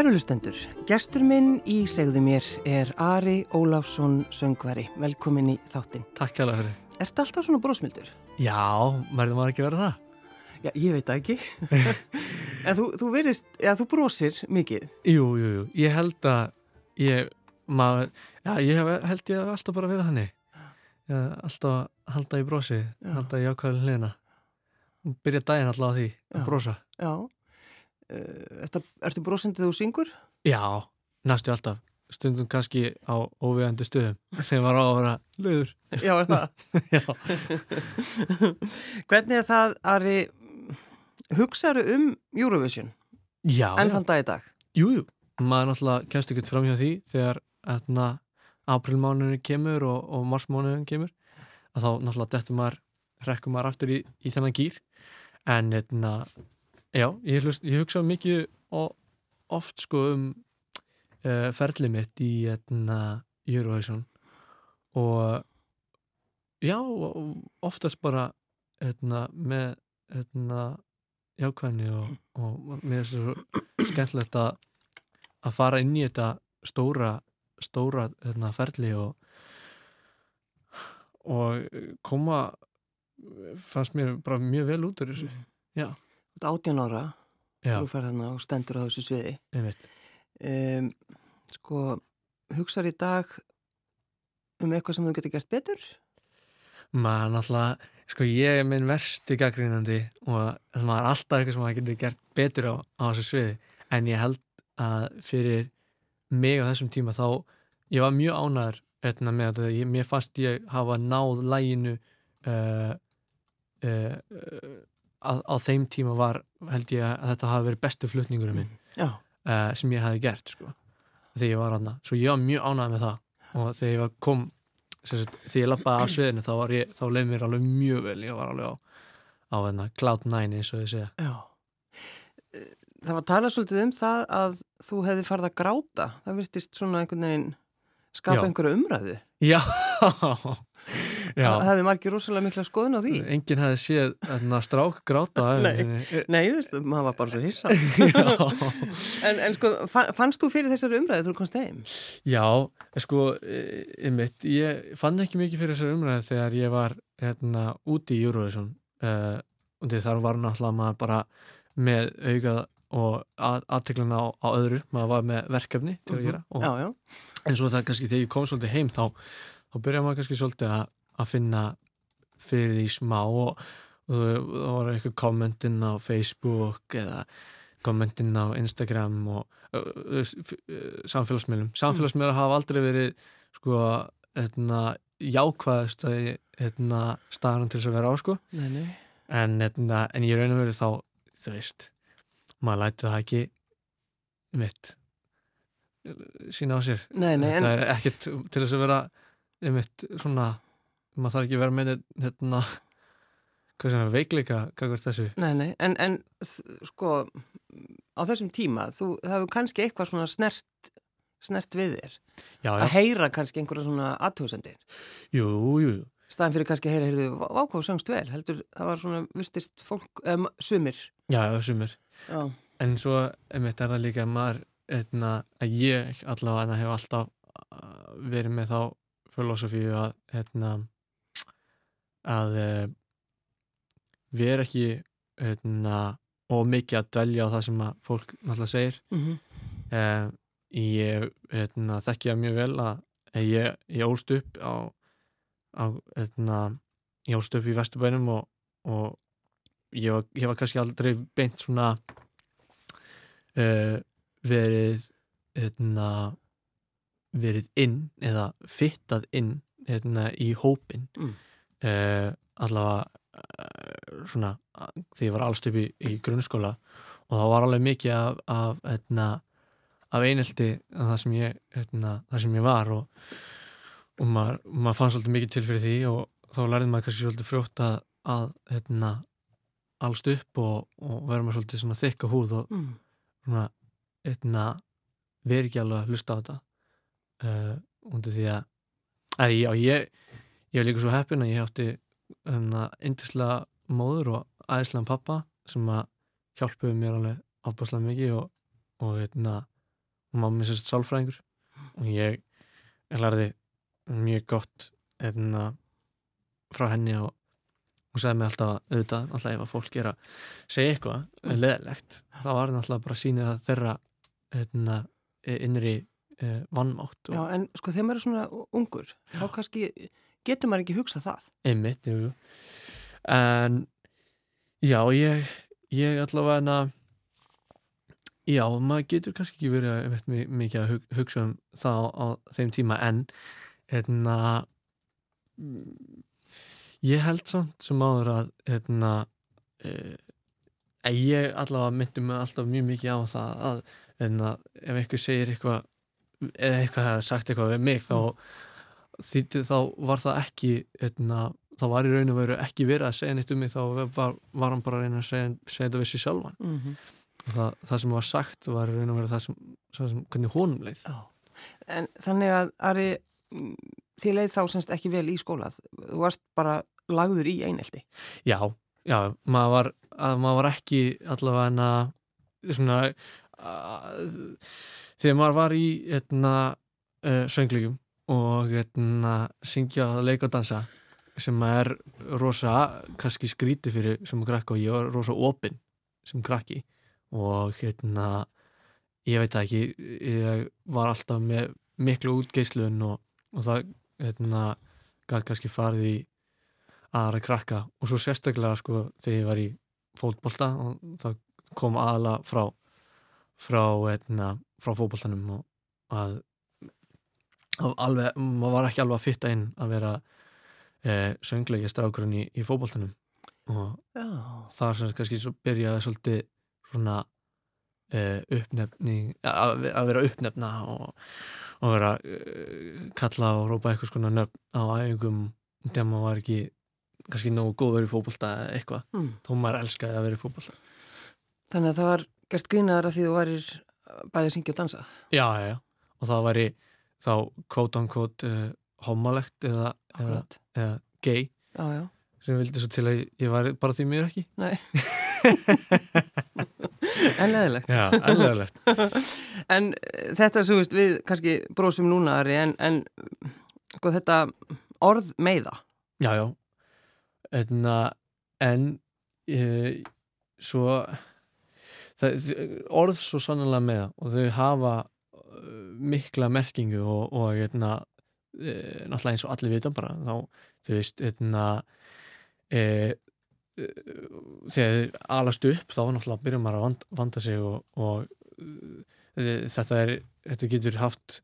Kærulustendur, gestur minn í segðu mér er Ari Óláfsson söngvari. Velkomin í þáttinn. Takk alveg fyrir. Ertu alltaf svona brósmildur? Já, verður maður ekki verið það? Já, ég veit það ekki. en þú, þú verist, já, þú brósir mikið. Jú, jú, jú. Ég held að ég, maður, já, ég hef, held ég alltaf bara verið þannig. Ég, alltaf að halda í brósi, Já. halda í ákvæðin hliðina. Byrja daginn alltaf á því Já. að brósa. Já. Uh, ertu, ertu brósindið þú syngur? Já, næstu alltaf. Stundum kannski á óvegandi stöðum þegar maður á að vera löður. Já, er það. Já. Hvernig er það, Ari, hugsaðu um Eurovision Já, já. þann dag í dag? Jú, jú. Maður náttúrulega kemst ekkert fram hjá því þegar aprilmánuðin kemur og, og marsmánuðin kemur að þá náttúrulega dettur maður, rekkur maður aftur í, í þennan gýr en hérna, já, ég, hlust, ég hugsa mikið og oft sko um uh, ferlið mitt í hérna, Eurovision. Og já, oftast bara hérna, með hérna, jákvæðni og, og mér finnst svo skemmtilegt að fara inn í þetta stóra stóra hérna, ferli og og koma fannst mér bara mjög vel út úr þessu. Já, Þú ert 18 ára, þú fer hérna og stendur á þessu sviði. Um, sko, hugsaðu í dag um eitthvað sem þú getur gert betur? maður náttúrulega, sko ég er minn versti gaggrínandi og það er alltaf eitthvað sem maður getur gert betur á, á þessu sviði en ég held að fyrir mig á þessum tíma þá ég var mjög ánæður hérna, með þetta, ég, mér fannst ég hafa náð læginu uh, uh, uh, að, á þeim tíma var held ég að þetta hafi verið bestu flutningurum minn Já. uh, sem ég hafi gert sko, þegar ég var aðna svo ég var mjög ánægð með það og þegar ég var kom sagt, þegar ég lappaði af sviðinu þá, þá leið mér alveg mjög vel ég var alveg á, á hérna, cloud 9 eins og þið segja Já. Eh, Það var talað svolítið um það að þú hefði farið að gráta. Það virtist svona einhvern veginn skapa Já. einhverju umræðu. já Það hefði margir rosalega mikla skoðun á því. enginn hefði séð hérna, strák gráta Nei. Nei, þú veist, maður var bara svo hissa. en, en sko, fa- fannst þú fyrir þessari þegar þú komst heim? já, sko einmitt, ég fann ekki mikið fyrir þessar umræði þegar ég var hérna, úti í Eurovision uh, og því þar var náttúrulega maður bara með augað og aðtegluna á, á öðru maður var með verkefni til að gera og, Já, já. en svo það kannski þegar ég kom svolítið heim þá, þá byrja maður kannski svolítið að, að finna fyrir því smá og, það var eitthvað kommentinn á Facebook eða kommentinn á Instagram og uh, uh, f- uh, samfélagsmiðlum. Hafa aldrei verið sko, hérna, jákvæðast hérna, staðan til þess að vera á sko. Nei, nei. en, hérna, en ég raun og verið þá þú veist, maður læti það ekki mitt sína á sér. Nei, þetta er ekkert til þess að vera einmitt svona maður þarf ekki að vera með hérna hvað sem er veikleika nei, nei, en, en sko, á þessum tíma, þú, það hefur kannski eitthvað svona snert, snert við þér. já, Að já, heyra kannski einhverja svona aðtjóðsendir. jú, jú, jú. staðan fyrir kannski að heyra, heyrðu, vákváð söngst vel, heldur, það var svona, virtist fólk, um, sumir. já, sumir Já, en svo einmitt er það líka að maður eitna, að ég allavega hef alltaf uh, verið með þá filosofíu að eitna, að uh, vera ekki eitna, og mikið að dvelja á það sem fólk náttúrulega segir. Mm uh, ég eitna, þekki það mjög vel að ég, ég ólst upp á, á eitna, ég ólst upp í Vesturbænum og, og ég, var, ég var kannski aldrei beint svona uh, verið hérna, verið inn eða fittað inn hérna, í hópin Mm. Uh, allavega uh, svona þegar ég var allst upp í, í grunnskóla og það var alveg mikið af, af, hérna, af einelti það sem ég, hérna, það sem ég var og, og maður, maður fann svolítið mikið til fyrir því og þá lærði maður kannski svolítið frjótt að, að hérna, allst upp og, og vera með svolítið svona þykka húð og mm. svona eitna, veri ekki alveg að hlusta á þetta uh, undir því að, að já, ég, ég var líka svo heppin að ég átti hérna, indislega móður og æðislega pappa sem að hjálpuðu mér alveg ábúrslega mikið og, og hérna, og mamma er sérst sálfræðingur og ég, ég lærði mjög gott hérna, frá henni og hún sagði mig alltaf að auðvitað, alltaf ef að fólk er að segja eitthvað mm. leðilegt, þá var hann alltaf bara að sína það þeirra hérna, innri eh, vannmátt Já, en sko þegar maður er svona ungur þá kannski getur maður ekki hugsað það. Einmitt, jú en já, ég ég allavega en að já, maður getur kannski ekki verið veit, mikið að hugsa um það á, á þeim tíma en en að ég held samt sem áður að hérna e, ég allavega myndi mig alltaf mjög mikið á það að hérna, ef einhver segir eitthvað eða eitthvað hefði sagt eitthvað við mig þá, því, þá var það ekki hérna, þá var í raun og veru ekki verið að segja neitt um mig þá var, var hann bara að reyna að segja, segja þetta við sér sjálfan mm -hmm. það, það sem var sagt var í raun og veru það sem, sem hvernig honum leið Já. En þannig að Ari þið leið þá semst ekki vel í skólað þú varst bara lagður í einelti Já, já, maður var, maður var ekki allavega en að svona að, þegar maður var í etna, uh, söngleikum og etna, syngja, leika og dansa sem er rosa kannski skríti fyrir sem krakki og ég var rosa opinn sem krakki. Og hérna ég veit ekki, ég var alltaf með miklu útgeislun og, og það hérna, gæti kannski farið í aðra krakka. Og svo sérstaklega sko þegar ég var í fótbolta og það kom aðala frá frá, hérna, frá fótboltanum og að alveg, maður var ekki alveg að fitta inn að vera eh, söngleikja strákurinn í, í fótboltanum. Og oh. þar sem kannski svo byrjaði svolítið svona eh, uppnefning að, að vera uppnefna og og vera uh, kalla og rópa eitthvað svona nöfn á æfingum þegar maður var ekki kannski nógu góður í fókbalta eða eitthvað. Mm. þó maður elskaði að vera í fókbalta Þannig að það var gert grínaðar að því þú værir bæðið að syngja og dansa. Já, já, já, og það væri þá quote uh, homalegt eða, eða, eða gay. Já, já. sem vildi svo til að ég var bara því mér ekki. Nei. En leðilegt Já, en leðilegt En eh, þetta sem við kannski bróðsum núna Ari, en, en sko, þetta orð meiða. Já, já. Enna, En e, svo það, orð svo sannlega meða og þau hafa mikla merkingu og, og eitna, e, náttúrulega eins og allir vita bara þá, þú veist, eitna, e, þegar þið alast upp þá náttúrulega byrjum maður að vanda, vanda sig og, og uh, þetta, er, þetta getur haft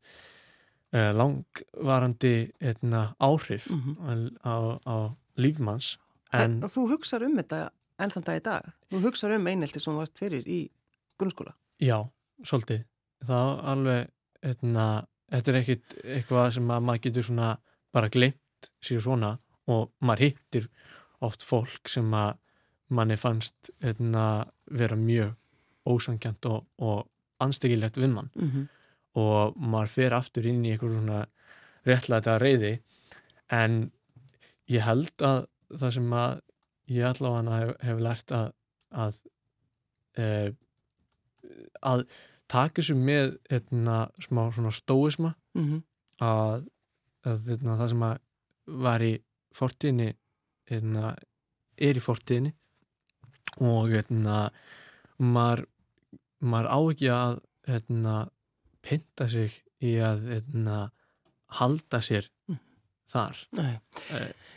uh, langvarandi etna, áhrif mm -hmm. á, á lífmanns en, en Þú hugsaður um þetta enn þann dag í dag? Þú hugsaður um einhelti sem varst fyrir í grunnskóla? Já, svolítið það alveg etna, þetta er ekkit eitthvað sem maður getur svona bara glemt sér svona og maður hittir oft fólk sem að manni fannst hérna, vera mjög ósangjant og, og anstekilegt við mann mm -hmm. og maður fer aftur inn í eitthvað svona réttlæta reyði en ég held að það sem að ég allavega hef, hef lært að að, e, að taka þessu með hérna, smá svona stóisma mm -hmm. að, að hérna, það sem að var í fortíðinni hérna, er í fortíðinni og maður, maður á ekki að pinta sig í að halda sér. Þar eh.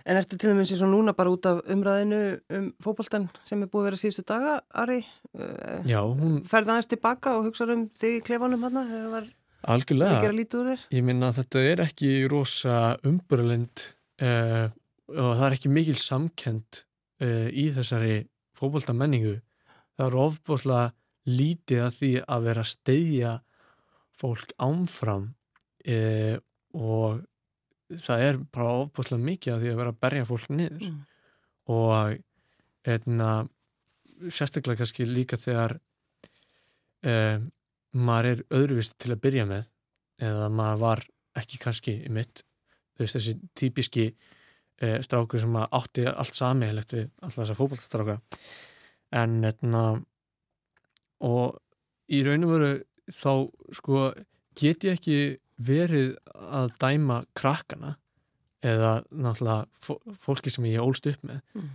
En ertu til dæmis eins og núna bara út af umræðinu um fókbaltan sem er búið að vera síðustu daga, Ari? Eh, Já, hún... Færði aðeins tilbaka og hugsaður um þig í klefanum hann þegar það var Algjörlega. að gera lítið úr þér? Ég minna að þetta er ekki rosa umburlind eh, og það er ekki mikil samkend uh, í þessari fókbólta menningu það er ofbúslega lítið að því að vera að steyðja fólk ánfram uh, og það er bara ofbúslega mikið að því að vera að berja fólk niður mm. og einna, sérstaklega kannski líka þegar uh, maður er öðruvist til að byrja með eða maður var ekki kannski í mitt veist þessi típiski e, strákur sem átti allt samíðilegt við alltaf þessa fókbaltstráka en etna, og í raun og veru þá sko get ég ekki verið að dæma krakkana eða náttúrulega fó- fólki sem ég ólst upp með Mm.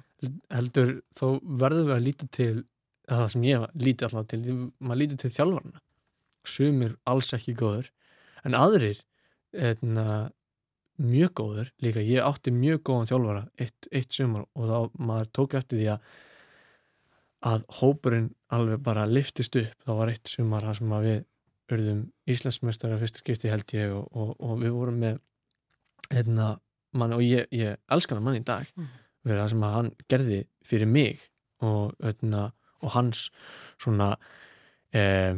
heldur þá verðum við að líta til það sem ég líti alltaf til maður líti til þjálfarna sumir alls ekki góður en aðrir etna, mjög góður líka, ég átti mjög góðan þjálfara eitt, eitt sumar og þá maður tók eftir því að að hópurinn alveg bara liftist upp, það var eitt sumar þar sem að við urðum Íslandsmeistara fyrsta skipti held ég og, og, og við vorum með hérna, mann og ég, ég elskan hann mann í dag Mm. fyrir það sem að hann gerði fyrir mig og, hérna, og hans svona eh,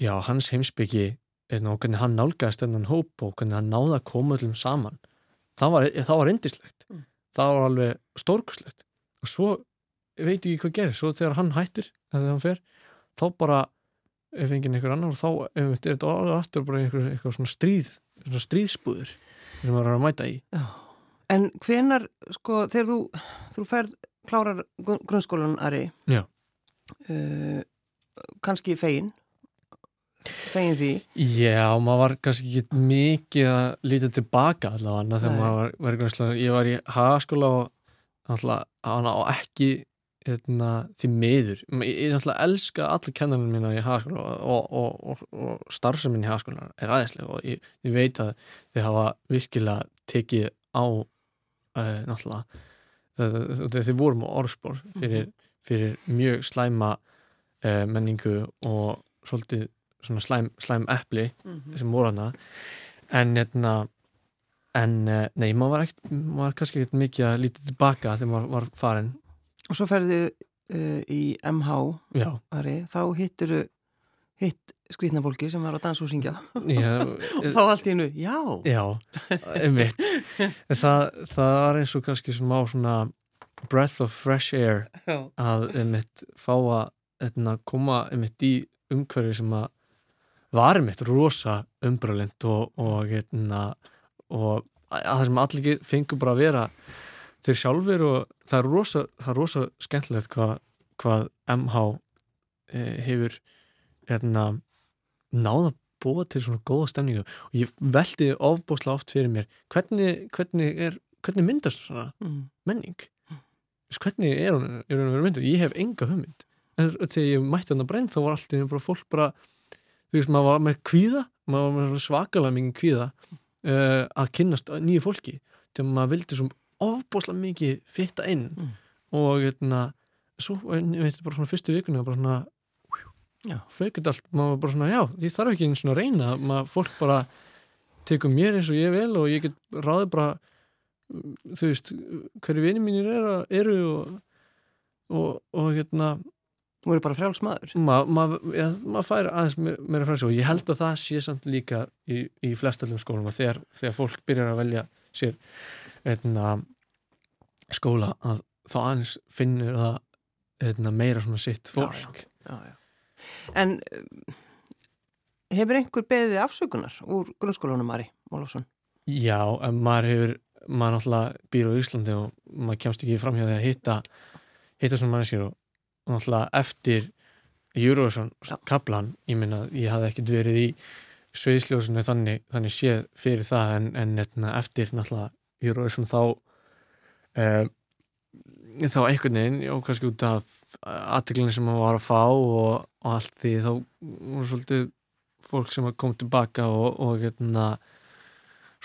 já, hans heimsbyggi hérna, og hvernig hann nálgæðist þennan hóp og hvernig hann náði að koma öllum saman það var, það var indislegt Mm. það var alveg stórkuslegt og svo veit ég ekki hvað gerir svo þegar hann hættir, þegar hann fer þá bara ef enginn einhver annar og þá ef þetta var alveg aftur bara einhver, einhver svona stríð svona stríðsbúður sem maður er að mæta í. En hvenar, sko, þegar þú, þú ferð klárar gru- grunnskólan Ari, uh, kannski fegin, fegin því, Já, maður var kannski ekki mikið að líta tilbaka allavega þegar maður var, var grunnskóla. Ég var í hagaskóla og alltaf hana á ekki hérna, því miður. Ég, ég náttúrulega elska allir kennarinn mína í hagaskóla og, og, og, og starfseminn í hagaskóla er aðeinslega og ég, ég veit að þið hafa virkilega tekið á uh, náttúrulega þegar þið vorum á orðspor fyrir, fyrir mjög slæma uh, menningu og svolítið svona slæm, slæm epli sem voru hana en hérna en eh, nei, maður var, ekkert, maður var kannski ekkert mikið að líta tilbaka þegar maður var farin og svo ferðu uh, í MH já, Ari, þá hittir hitt skrýtna fólki sem var á dansa og syngja ég, og þá allt í hennu, já. Já einmitt. Það, það var eins og kannski smá svona breath of fresh air Já. að einmitt fá að einna, koma einmitt í umhverfi sem að var einmitt rosa umbröðlind og, og, einna, og að það sem allir ge- fengu bara að vera þeir sjálfur og það er rosa, það er rosa skemmtilegt hvað, hvað MH eh, hefur hérna, náða búa til svona góða stemningu. Og ég veldi ofbúslega oft fyrir mér hvernig, hvernig, er, hvernig myndast svona Mm. menning? Veist, hvernig er hún, er hún verið mynduð? Ég hef enga hugmynd. En þegar ég mætti hann að brenn þá var allt í einu bara fólk bara þú veist, maður var með kvíða maður var með svona svakalega mikið kvíða uh, að kynnast nýju fólki. Þegar maður vildi svo ofbúslega mikið fitta inn Mm. og hérna svo, ég veit bara svona fyrstu vikuna bara svona Já. feikut allt, maður bara svona, já, því þarf ekki einu svona að reyna, maður fólk bara tekur mér eins og ég vil og ég get ráði bara þú veist, hverju vini mínir eru, eru og, og, og hérna Þú eru bara frjáls maður ma, ja, ma fær aðeins meira, frænsi og ég held að það sé samt líka í, í flestallum skólum að þegar, þegar fólk byrjar að velja sér eitna, skóla að þá aðeins finnur það eitna, meira svona sitt fólk já, já. En um, hefur einhver beðið afsökunar úr grunnskólanum Ari Ólafsson? Já, en maður hefur maður náttúrulega býr á Íslandi og maður kemst ekki fram hjá því að hitta hitta svona manneskjur og náttúrulega eftir Já. kaplan, ég minna ég hafði ekkert verið í sveiðsljósinu þannig, þannig séð fyrir það en, en etna, eftir náttúrulega Eurovision þá um, þá einhvern veginn og kannski út af aðteglinu sem maður var að fá og, og allt því þá voru svolítið fólk sem kom tilbaka og, og getna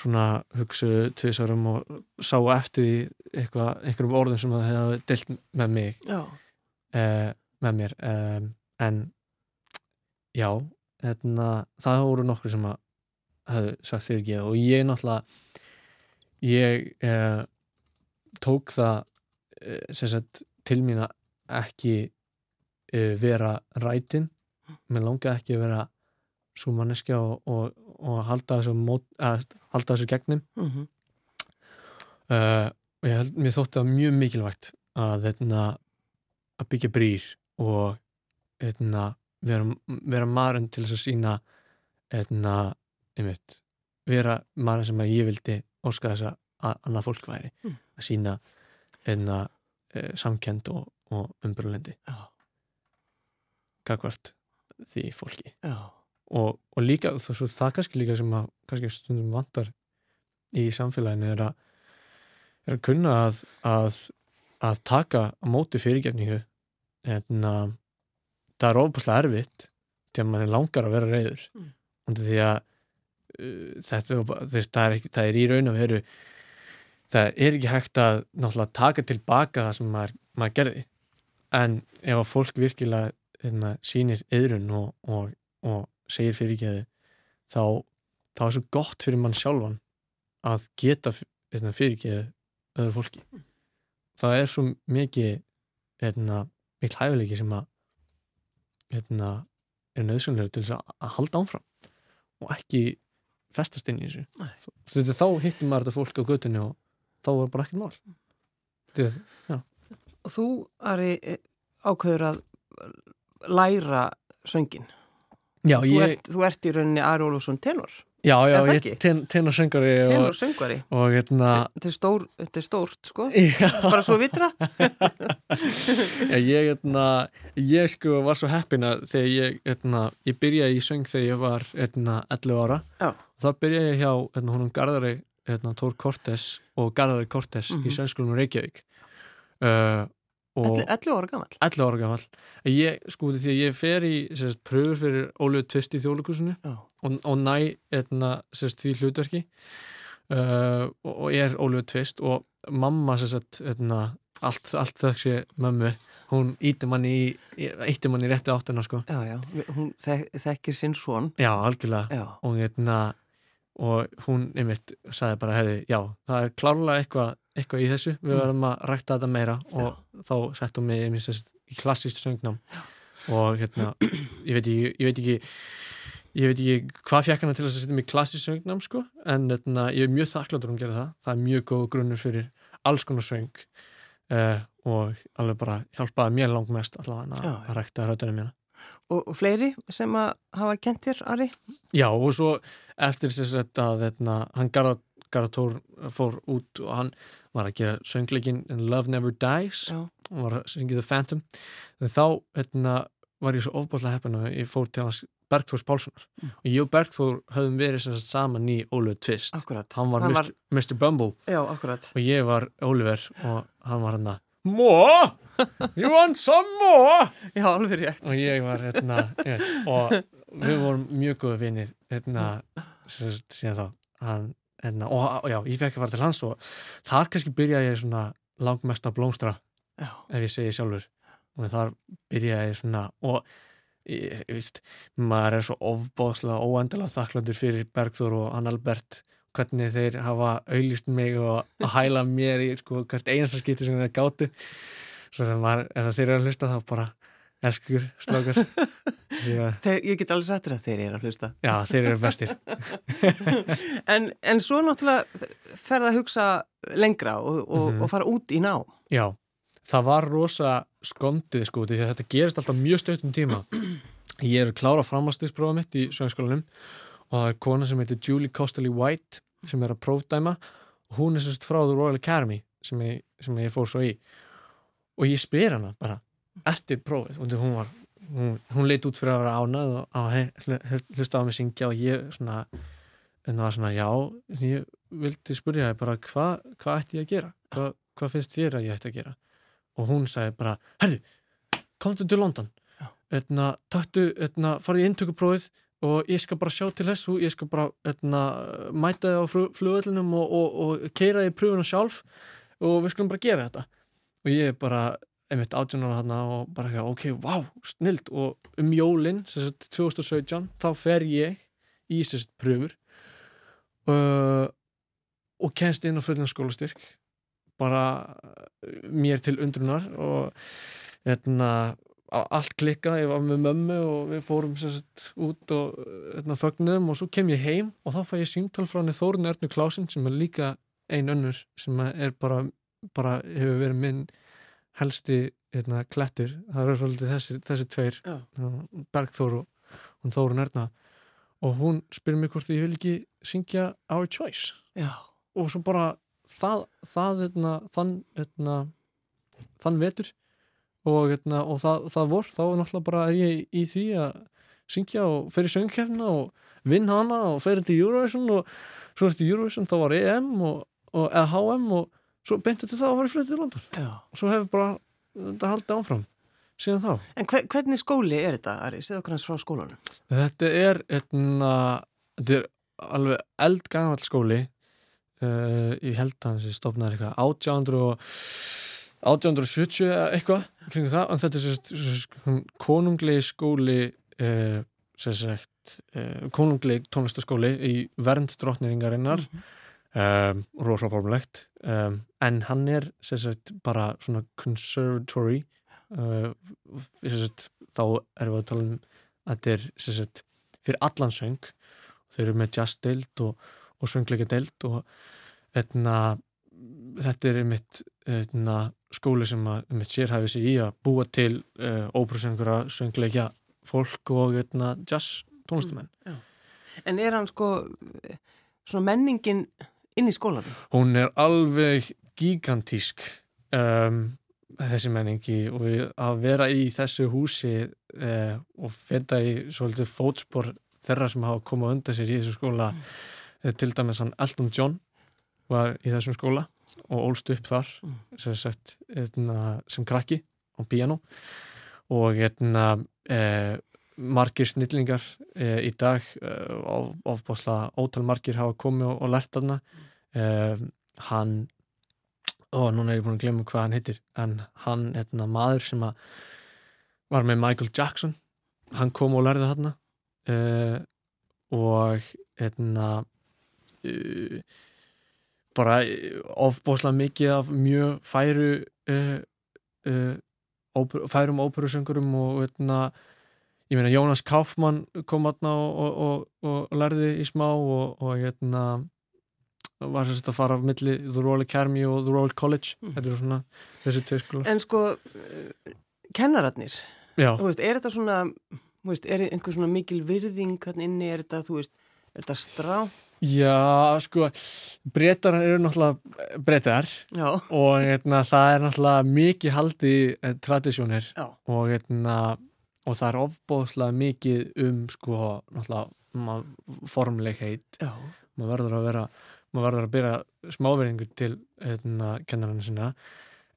svona hugsuðu tvisarum og sá eftir eitthvað, einhverjum orðum sem það hefði deilt með mig uh, með mér um, en já hérna, það voru nokkur sem að hefðu sagt fyrir ekki og ég náttúrulega ég uh, tók það sem sagt til mín að ekki uh, vera rætin. Mér langaði ekki að vera svo manneskja og, og, og halda þessu mót, að, halda þessu gegnum. Mm uh, og ég held, mér þótti það mjög mikilvægt að þetta að byggja brýr og þetta vera, vera maðurinn til þess að sína þetta, einmitt vera maðurinn sem að ég vildi óska þess að annað fólk væri Mm. að sína þetta e, samkend og, og umbrulendi Já. gagvart því fólki og, og líka, það, það kannski líka sem að kannski stundum vantar í samfélaginu er að er að kunna að, að, að taka á móti fyrirgefningu en að það er ofbúslega erfitt til að mann er langar að vera reyður Mm. og því að þetta bara- þú veist, það, er ekki, það er í raun og veru það er ekki hægt að náttúrulega taka tilbaka það sem maður, maður gerði. En ef að fólk virkilega hérna, sýnir yðrun og, og, og segir fyrirgeðu þá, þá er svo gott fyrir mann sjálfan að geta hérna, fyrirgeðu öðru fólki. Það er svo mikið hérna, mikil hæfileiki sem að hérna, er nöðsynlegu til þess að, að halda áfram og ekki festast inn í þessu Nei. þetta þá hittir maður þetta fólk á götunni og þá er bara ekkert mál þetta, Og þú, Ari, eh, ákveður að læra söngin. já, Þú, ég, ert, þú ert í rauninni Ari Ólfsson tenor. Já, já, ég ten, tenor söngari og, Tenor söngari. og hérna Þetta er, stór, er stórt, sko. já, Bara svo vitur það. Já, ég, hérna, ég sko var svo heppin að þegar ég, hérna, ég byrjaði í söng þegar ég var hérna, 11 ára Já. og þá byrjaði ég hjá hérna, honum Garðari hérna, Tór Kortes og Garðari Kortes Mhm. í söngskólum Reykjavík uh, og 11 ára gammal. 11 ára gammal ég, sko, því að ég fer í sérst, pröfur fyrir Óluðu Tvist í þjóðleikusinu Já. og, og næ etna, sérst, því hlutverki uh, og, ég er Óluðu Tvist og mamma sérst, etna, allt, allt þessi mömmu hún ítti manni í, ítti manni í rétti áttuna sko. Já, já. Hún þek, þekkir sinn svon. já, algjörlega Já. og, etna, og hún einmitt sagði bara, herri, já, það er klárlega eitthvað eitthvað í þessu, við Mm. verðum að rækta þetta meira. Og þá settum við einmitt sérst, í klassíst söngnám. Og hérna, ég veit ekki ég veit ekki, ég veit ekki hvað fjekk hana til þess að setja mig í klassíst söngnám sko, en hérna, ég er mjög þakkláttur um að gera það. Það er mjög góð grunnur fyrir alls konar söng uh, og alveg bara hjálpaði mér langmest allavega Já, að, já. rækta röddunum mína Og, og fleiri sem að hafa kent þér, Ari? Já, og svo eftir þess að hérna, hann Garðar Garðar fór út og hann var að gera söngleikin Love Never Dies Já. og var að syngja The Phantom en þá hérna, var ég svo ofbúðlega heppin að ég fór til hans Bergþórs Pálssonar Mm. og ég og Bergþór höfum verið sem sagt saman í Óluð Tvist Akkurat. hann var, Hann Mr. Mr. Bumble Já, akkurat. og ég var Oliver og hann var hann að More! You want some more? Já, alveg rétt. og ég var hérna ég, og við vorum mjög góða vinir hérna síðan þá hann, hérna, og, og já, ég fekk að fara til hans og þar kannski byrjaði ég svona langmest að blómstra Já. ef ég segi sjálfur og þar byrjaði ég svona og ég, ég veist, maður er svo ofbóðslega óendilega þakkláttur fyrir Bergþór og hann Albert hvernig þeir hafa auðlist mig og að hæla mér í sko hvert einasta skipti sem þeir sem maður, ef þeir eru að hlusta þá bara að- Þeir, ég get alveg þér að þeir eru að hlusta. já, þeir eru bestir En, en svo náttúrulega ferða að hugsa lengra og, og, Mhm. og fara út í ná. Já, það var rosa skondið sko, því að þetta gerist alltaf mjög stöðtum tíma. Ég er klára framhansstisprófa mitt í söngskólanum og það er kona sem heitir Julie Costley White sem er að prófdæma hún er sérst frá The Royal Academy sem ég, sem ég fór svo í og ég spyr hana bara eftir prófið? Og hún var hún, hún leit út fyrir að vera ánað og á, hey, hlusta á mig syngja og ég svona en það var svona já, ég vildi spyrja þig bara hvað hva ætti ég að gera? Hvað hva finnst þér að ég ætti að gera? Og hún sagði bara, herðu komdu til London. Etna, taktu, etna, farið í inntökuprófið og ég skal bara sjá til þessu ég skal bara etna, mæta þig á flugöllinum og, og, og keira þig í pröfuna sjálf og við skulum bara gera þetta og ég bara einmitt átjónar hann og bara ekki, ok, wow, snild og um jólinn, sem sagt 2017 þá fer ég í sérst pröfur uh, og kennst inn á fullan skólastyrk. Bara uh, mér til undrunar og etna, allt klikka, ég var með mömmu og við fórum sérst út og etna, fögnuðum og svo kem ég heim og þá fæ ég símtál frá henni Þórun Ernu Klásin sem er líka ein önnur sem er bara, bara hefur verið minn helsti hérna, klettur, það eru svolítið þessi, þessi tveir, Já. Bergþór og hún Þórun Erna og hún spyr mér hvort ég vil ekki syngja Our Choice Já. og svo bara það, það hérna, þann hérna, þann vetur og, hérna, og það, það vor, þá er náttúrulega bara er ég í því að syngja og fer í söngkefna og vinn hana og fer til Eurovision og svo eftir Eurovision þá var EM og, og HM og svo beinti þetta það að fara í fluttið í London Já. og svo hefur bara þetta haldið áfram síðan þá. En hver, hvernig skóli er þetta, Ari? Segðu okkur hans frá skólanum. Þetta er etna, þetta er alveg eldgamall skóli uh, ég held að hans stopnaði eitthvað 1800 og 1870 eða eitthvað kringu það, en þetta er sérst, sérst konunglegi skóli uh, sérst uh, konunglegi tónlistaskóli í vernd drottningarinnar Mhm. Um, rosaformlegt um, en hann er sérst bara svona conservatory. Uh, sérst, þá erum við að tala um að þetta er sérst fyrir allan söng. Þau eru með jazzdeild og, og söngleika deild og etna, þetta er einmitt etna, skóli sem að sérhæfi sig í að búa til uh, óprúsöngura, söngleika fólk og etna, jazz tónlistumenn En er hann sko svona menningin inn í skólanum? hún er alveg gigantísk um, þessi menningi og að vera í þessu húsi uh, og feta í svolítið fótspor þeirra sem hafa komað undan sér í þessu skóla mm. til dæmis hann Elton John var í þessum skóla og ólst upp þar Mm. sem, sagt, etna, sem krakki á piano og etna, eh, margir snillingar eh, í dag eh, of, ofbáslega ótal margir hafa komið og, og lært þarna. Eh, hann og núna er ég búin að glemja hvað hann heitir en hann, etna, maður sem að var með Michael Jackson hann kom og lærði þarna. Uh, og hérna uh, bara ofbóðslega mikið af mjög færu uh, færum óperusöngurum og hérna ég meina Jónas Kaufmann kom þarna og, og, og, og lærði í smá og, og hérna var þess að fara af milli The Royal Academy og The Royal College Mm. þetta er svona þessi tvei skólar En sko, uh, kennararnir, veist, er þetta svona, veist, er einhver svona mikil virðing inni, er þetta, þú veist, er þetta strá? já sko breytar eru náttúrulega breytar Já. og hérna, það er náttúrulega mikið haldi eh, tradisjónir Já. og, hérna, og það er ofbóðslega mikið um sko, náttúrulega Já. maður verður að vera maður verður að byrja smáverðingu til hérna, kennarinn sinna.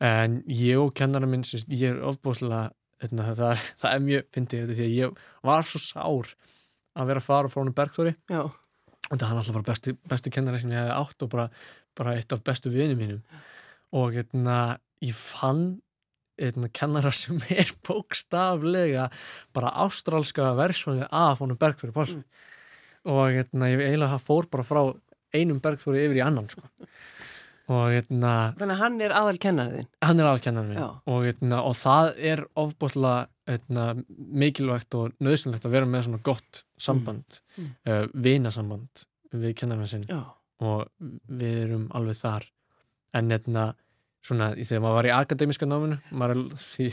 En ég og kennarinn minn ég er ofbóðslega hérna, það, það er mjög fyndið þetta því að ég var svo sár að vera að fara frá hann Bergþóri. Og það er alltaf bara besti, besti kennari sem ég hefði átt og bara, bara eitt af bestu vini mínum. Og hérna, ég fann hérna, kennara sem er bókstaflega bara ástrálska versjónið af honum Bergþóri Pálsson og hérna, ég eiginlega fór bara frá einum Bergþóri yfir í annan sko. og hérna Þannig að hann er aðal kennariðin. hann er Já. og, hérna, og það er ofbúðlega hérna, mikilvægt og nöðsynlegt að vera með svona gott samband Mm. uh, vinasamband við kennarinn sinn og við erum alveg þar en hérna svona þegar maður var í akademiska náminu maður því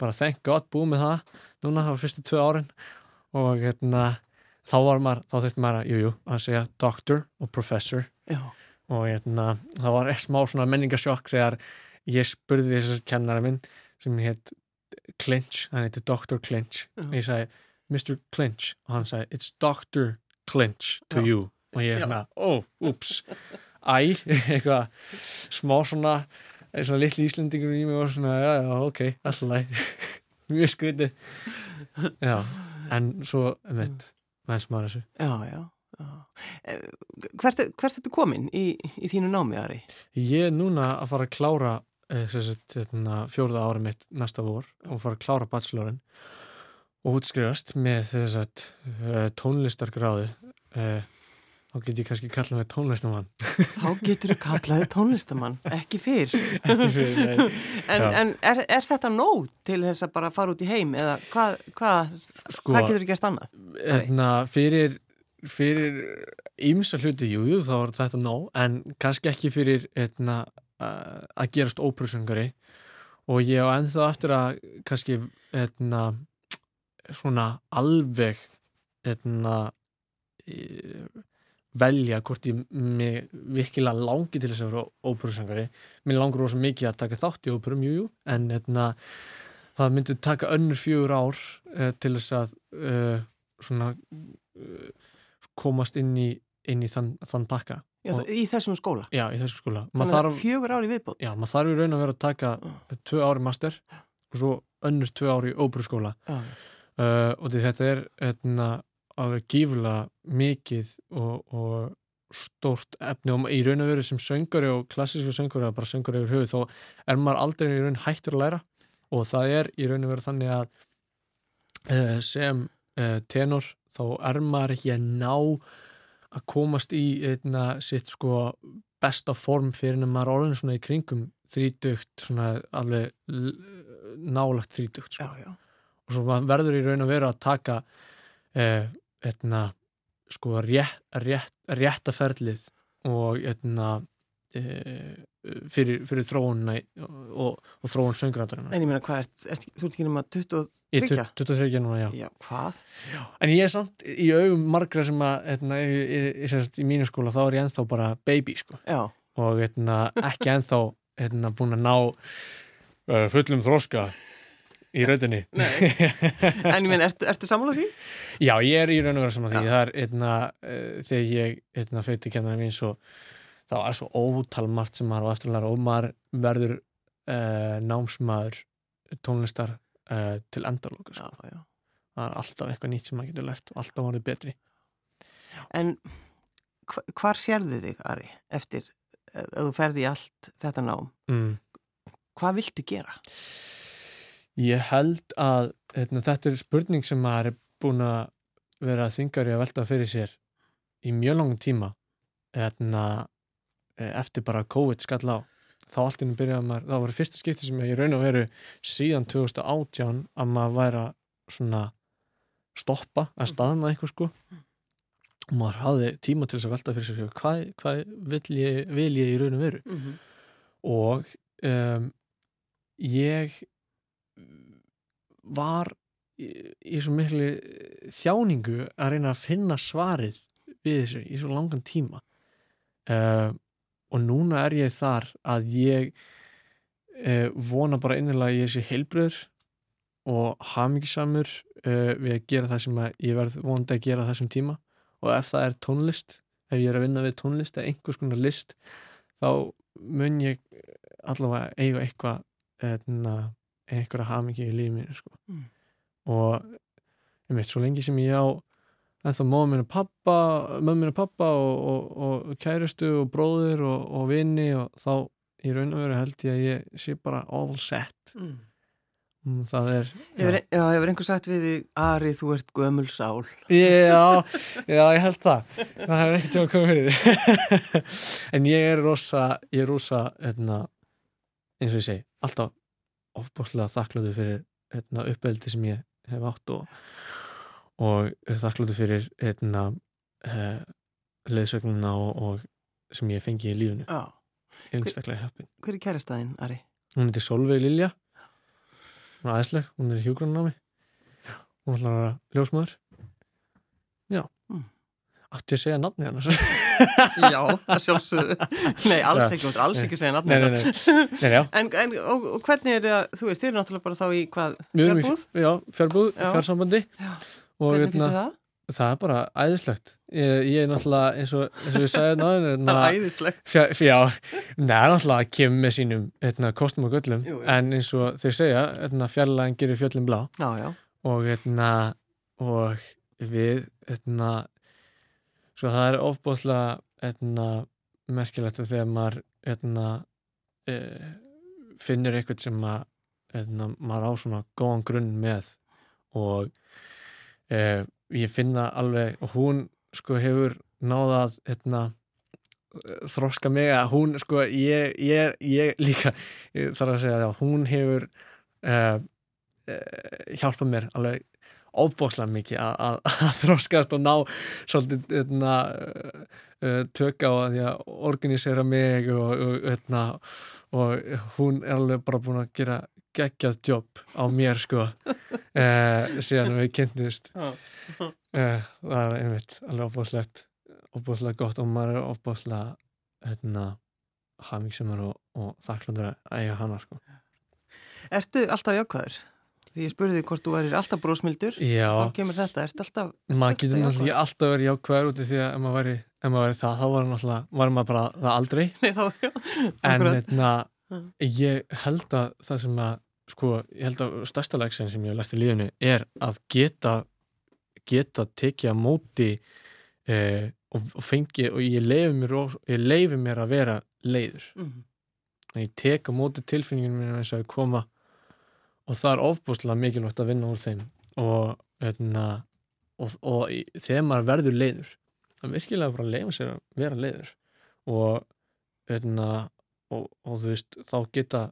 bara thank god búið með það núna, það var fyrstu tvö árin og hérna þá var maður, þá þurfti maður að, jú, jú, að segja doctor og professor Já. og hérna, það var smá svona menningasjokk þegar ég spurði þess að kennara minn sem hétt Clinch, hann heiti Dr. Clinch Já. ég sagði, Mr. Clinch og hann sagði, it's Dr. Clinch to Já. you og ég er svona, oh, ups æ, eitthvað smá svona, svona litli íslendingur í mig og svona, já, já, ok, alltaf mjög skrítið já, en svo venst maður þessu Já, já. já. Eh, Hvert, hvert ertu komin í, í þínu námi, Ari? Ég er núna að fara að klára eh, sagt, hérna, fjórða ári mitt næsta vor og fara að klára bachelorin og útskrifast með að uh, tónlistargráðu þá get ég kannski kallað með tónlistamann Þá getur þú kallaði tónlistamann, ekki fyrr. ekki fyrir nei. En, en er, er þetta nóg til þess að bara fara út í heim eða hvað hva, Sko, hva getur þú gert annað? hérna, fyrir fyrir ímsa hluti, jú, jú, þá er þetta nóg en kannski ekki fyrir hérna, uh, að gerast óprúsungari og ég á ennþá eftir að kannski hérna, svona alveg hérna, í- velja hvort ég mig virkilega langi til þess að vera óperusangari mér langur rosa mikið að taka þátt í óperum, jú, jú, en hérna, það myndi taka önnur fjögur ár uh, til þess að uh, svona uh, komast inn í, inn í þann, þann pakka Já, Og- í þessum skóla. já, í þessu skóla Þannig að fjögur ári viðbót. já, maður þarf í raun að vera að taka tvö ári master og svo önnur tvö ári í óbrúskóla Já. uh, og þetta er etna, alveg gífulega mikið og, og stórt efni og í raun og veru sem söngari og klassísku söngari eða bara söngari yfir höfu þá er maður aldrei í raun hættur að læra. Og það er í raun og veru þannig að uh, sem uh, tenor þá er maður ekki að ná að komast í eitna, sitt sko besta form fyrir en maður orðin svona í kringum þrítugt, svona alveg nálagt þrítugt sko. Og svo maður verður í raun og veru að taka eh, etna, sko rétt, rétt, réttaferlið og etna, eh, fyrir, fyrir þróunna og, og þróun söngrandarinn En ég meina, hvað er, er, þú ert ekki nema Í 23? 23 núna, já. Já, hvað? En ég er samt í augum margra sem að etna, er, í, í, í, í mínu skóla þá er ég ennþá bara baby sko Já, og etna, ekki ennþá etna, búin að ná uh, fullum þróska í rautinni en ég meina, ertu, ertu sammála því? Já, ég er í raun og vera saman því Já. það er einna, uh, þegar ég einna feiti kennari mín svo þá er svo ótal margt sem maður á eftir að læra og maður verður uh, námsmaður tónlistar uh, til endalóka sko. Já, já. það er alltaf eitthvað nýtt sem maður getur lært og alltaf orðið betri En hva, hvar sérðu þig, Ari, eftir að þú ferði í allt þetta nám? mm. Hvað viltu gera? Ég held að eitna, þetta er spurning sem maður er búin að vera þingari að velta fyrir sér í mjög langum tíma eitna, eftir bara COVID skall á. Þá allt innum byrjaði maður, það voru fyrsta skipti sem ég raun og veru síðan 2018 að maður væri að svona stoppa að staðna eitthvað sko. Og maður hafði tíma til þess að velta fyrir sér hvað, hvað vil, ég, vil ég í raun og veru? Mm -hmm. og um, ég var í, í svo miklu þjáningu að reyna að finna svarið við þessu í svo langan tíma. Uh, og núna er ég þar að ég uh, vona bara innilega að ég sé heilbröður og hamingisamur uh, við að gera það sem ég verð vonandi að gera þessum tíma. Og ef það er tónlist ef ég er að vinna við tónlist eða einhvers konar list þá mun ég allavega eiga eitthvað eðna, einhverja hamingi í lífið mínu sko. Mm. og ég veit, svo lengi sem ég á ennþá móða mínu pappa mömmu mínu pappa og, og, og kærustu og bróðir og, og vini og þá í raun og veru held ég að ég sé bara all set mm. Mm, það er Hefur, já, hefur einhver sagt við þig, Ari, þú ert gömul sál? Já, já, ég held það það hefur ekkert hjá að koma fyrir en ég er rosa ég er rosa, hérna eins og ég segi, alltaf ofbúslega þakkláttur fyrir hérna, uppeldi sem ég hef átt og, og þakkláttur fyrir hérna uh, leðsögnuna og, og sem ég fengi í lífunu einstaklega heppin. Hver er kærastæðin, Ari? Hún heitir Solveig Lilja hún er aðeinsleg, hún er í hjúgrunnámi hún ætlar að vera ljósmaður já Mm. Ég að segja nafni hennar Já, það sjálfsögðu. Nei, alls ekki, þú ert alls ekki að segja nafni. nei, nei, nei, nei, já En, en og, og hvernig er það, þú veist, þið eru náttúrulega bara þá í hvað, fjárbúð? já, fjárbúð, Já. fjársambandi Já. Hvernig hérna, finnst þið það? það er bara æðislegt ég, ég er náttúrulega eins og, eins og ég sagði náður Það hérna, er æðislegt. fjár, fjá, neða náttúrulega kemur með sínum hérna, kostum og göllum Jú, en eins og þeir segja, hérna, fjarlæðin gerir fjöllin blá Já, já. og hérna og við hérna sko það er ofbúðslega hérna merkilegt að þegar maður hérna e, finnur eitthvað sem að hérna, maður á svona góðan grunn með og e, ég finna alveg og hún sko hefur náðað hérna þroska mig að hún sko ég, ég, ég líka ég þarf að segja það, hún hefur uh, uh, hjálpa mér alveg ofbókslega mikið að, þroskast og ná svolítið etna, uh, uh, tök á að því að organisera mig og, og, etna, og hún er alveg bara búin að gera geggjað jobb á mér sko. Uh, síðan við kynntist uh, það er einmitt alveg ofbókslegt ofbókslega gott og maður er ofbókslega hérna hafmyggsumar og, og þakklundur að eiga hana sko. Ertu alltaf jákvæður? Því ég spurði hvort þú værir alltaf brósmildur, þá kemur þetta, ert alltaf, maður getur náttúrulega alltaf verið jákvæður úti því að ef maður væri, ef maður væri það, þá var, maður bara það aldrei. Nei þá, já, en eitna, Mm. ég held að það sem að sko, ég held að stærsta læksin sem ég hef lært í lífinu er að geta geta tekið að móti eh, og, og fengi og ég leifi mér, mér að vera leiður. Mhm. að ég tek á móti tilfinninginu mínu eins og þau koma og það er ofbúslega mikilvægt að vinna úr þeim. Og, eitna, og, og þegar maður verður leiður það virkilega bara leifa sér að vera leiður. Og, eitna, og, og þú veist þá geta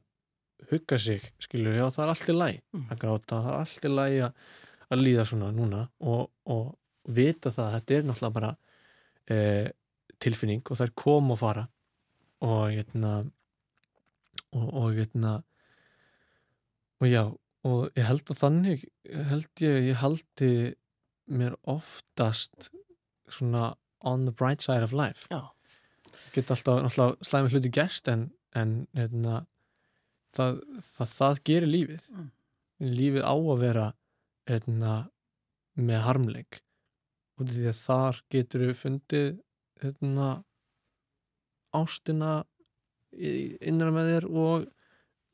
hugga sig skilur, já það er allt í læg Mm. að gráta, það er allt í læg að, að líða svona núna. Og, og vita það að þetta er náttúrulega bara e, tilfinning og það er kom og fara. Og hérna og, og hérna og já, og ég held að þannig held ég, ég haldi mér oftast svona on the bright side of life Já. get alltaf, alltaf slæmi hluti gerst en, en hérna, það, það, það gerir lífið Mm. lífið á að vera hérna, með harmleik af því að þar getur við fundið hérna, ástina innra með þér og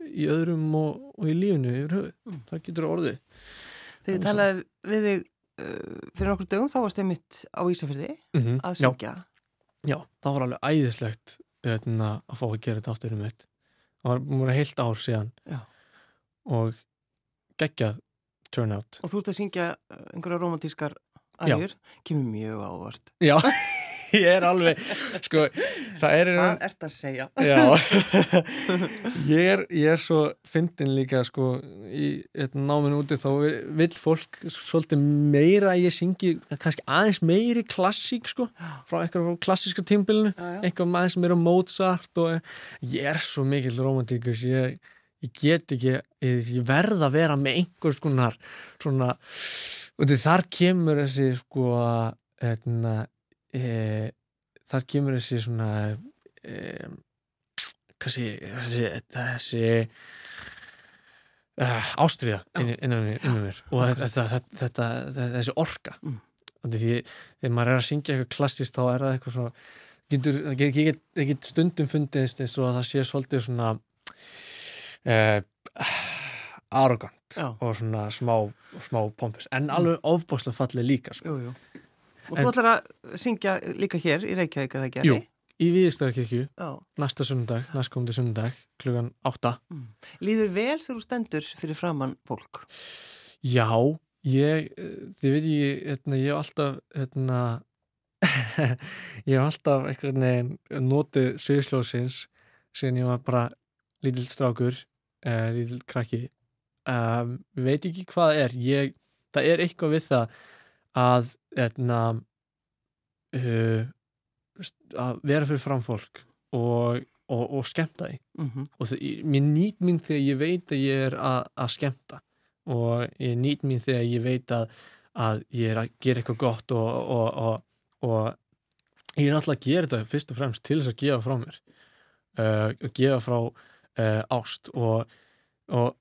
í öðrum og, og í lífinu yfir höfuð, Mm. það getur orðið Þegar ég talaði við þig uh, fyrir okkur dögum, þá varst ég mitt á Ísafyrði mm -hmm. að já, syngja. já, það var alveg æðislegt hérna, að fá að gera þetta aftur um mitt það var múin að heilt ár síðan Já. og geggjað turnout Og þú ert að syngja uh, einhverja romantískar aðjur, kemur mjög ávart. já, ég er alveg sko, það er Hvað ert að segja? Ég, er, ég er svo fyndin líka sko í hérna, náminu úti þá vil fólk svolítið meira að ég syngi kannski aðeins meiri klassík sko frá eitthvað frá klassíska tímbilinu eitthvað aðeins meira Mozart og ég er svo mikill romantíkus ég, ég get ekki ég, ég verð að vera með einhvers konar svona og þar kemur þessi sko hérna e, þar kemur þessi svona e, kannski þessi, þessi uh, ástriða inn, innan, mér- og þetta, þetta, þetta, þessi orka Mm. mm. því þegar maður er að syngja eitthvað klassist þá er það eitthvað svona getur, það get, get, get, stundum fundist eins og að það sé svolítið svona uh, arrogant Já. og svona smá, smá pompus en alveg ofbáslega fallið líka sko. Jú, jú. Og þú ætlar að syngja líka hér í Reykjavík að það gerði? Jú. í Víðistarkirkju næsta sunnudag, næstkomandi sunnudag klugan átta Líður vel þegar þú stendur fyrir framann fólk? Já, ég, eh, þið veit ég, hérna, ég hef alltaf, hérna, ég hef alltaf einhvern veginn notið sviðsljósins síðan ég var bara lítill strákur, uh, lítill krakki. Um, veit ekki hvað er, ég, það er eitthvað við það að, hérna, uh, að vera fyrir fram fólk og, og, og skemmta því. Mm -hmm. og það, mér nýt mín þegar ég veit að ég er að, að skemmta. Og ég nýt mín þegar ég veit að, að ég er að gera eitthvað gott og, og, og, og ég er náttúrulega að gera þetta fyrst og fremst til þess að gefa frá mér. Uh, og gefa frá uh, ást og, og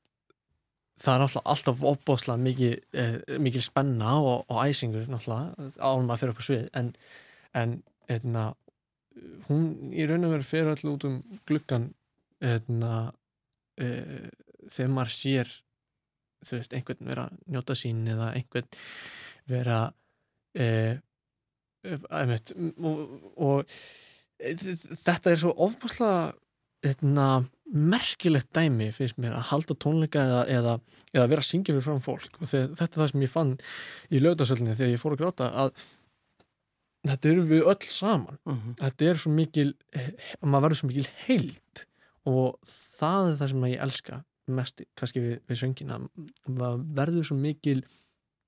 það er náttúrulega alltaf opbóðslega mikið, uh, mikið spenna og, og æsingur náttúrulega ánum að fyrir upp á svið. En, en eitna, hún í raun og veru fyrir allir út um gluggan eitna, uh, þegar maður sér veist, einhvern vera njóta sín eða einhvern vera uh, einmitt, og, og þetta er svo ofbúslega eitna, merkilegt dæmi finnst mér að halda tónleika eða, eða, eða vera að syngja fyrir fram fólk. Og þegar, þetta er það sem ég fann í lögdasöllinni þegar ég fór að gráta að þetta eru við öll saman. Mm -hmm. þetta er svo mikil maður verður svo mikil heild. Og það er það sem ég elska mest kannski við, við söngina. Maður verður svo mikil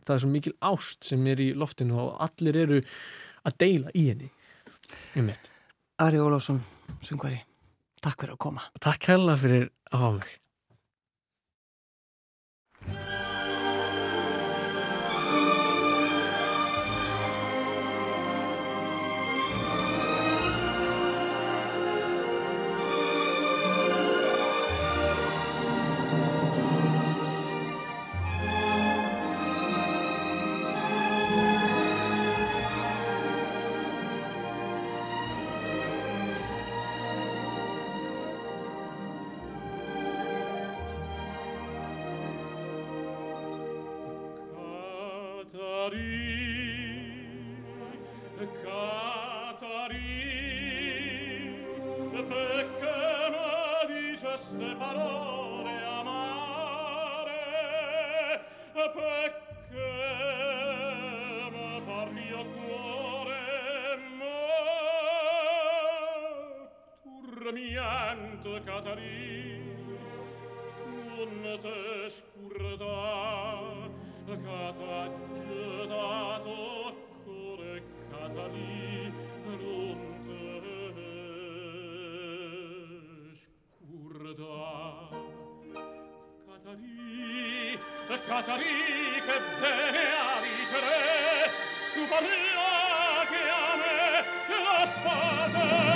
það er svo mikil ást sem er í loftinu og allir eru að deila í henni. Um mitt. Ari Ólafsson, sungari, takk fyrir að koma. Takk hella fyrir að hafa mig Catarì che bene avicere, stupa là che a me la spasa.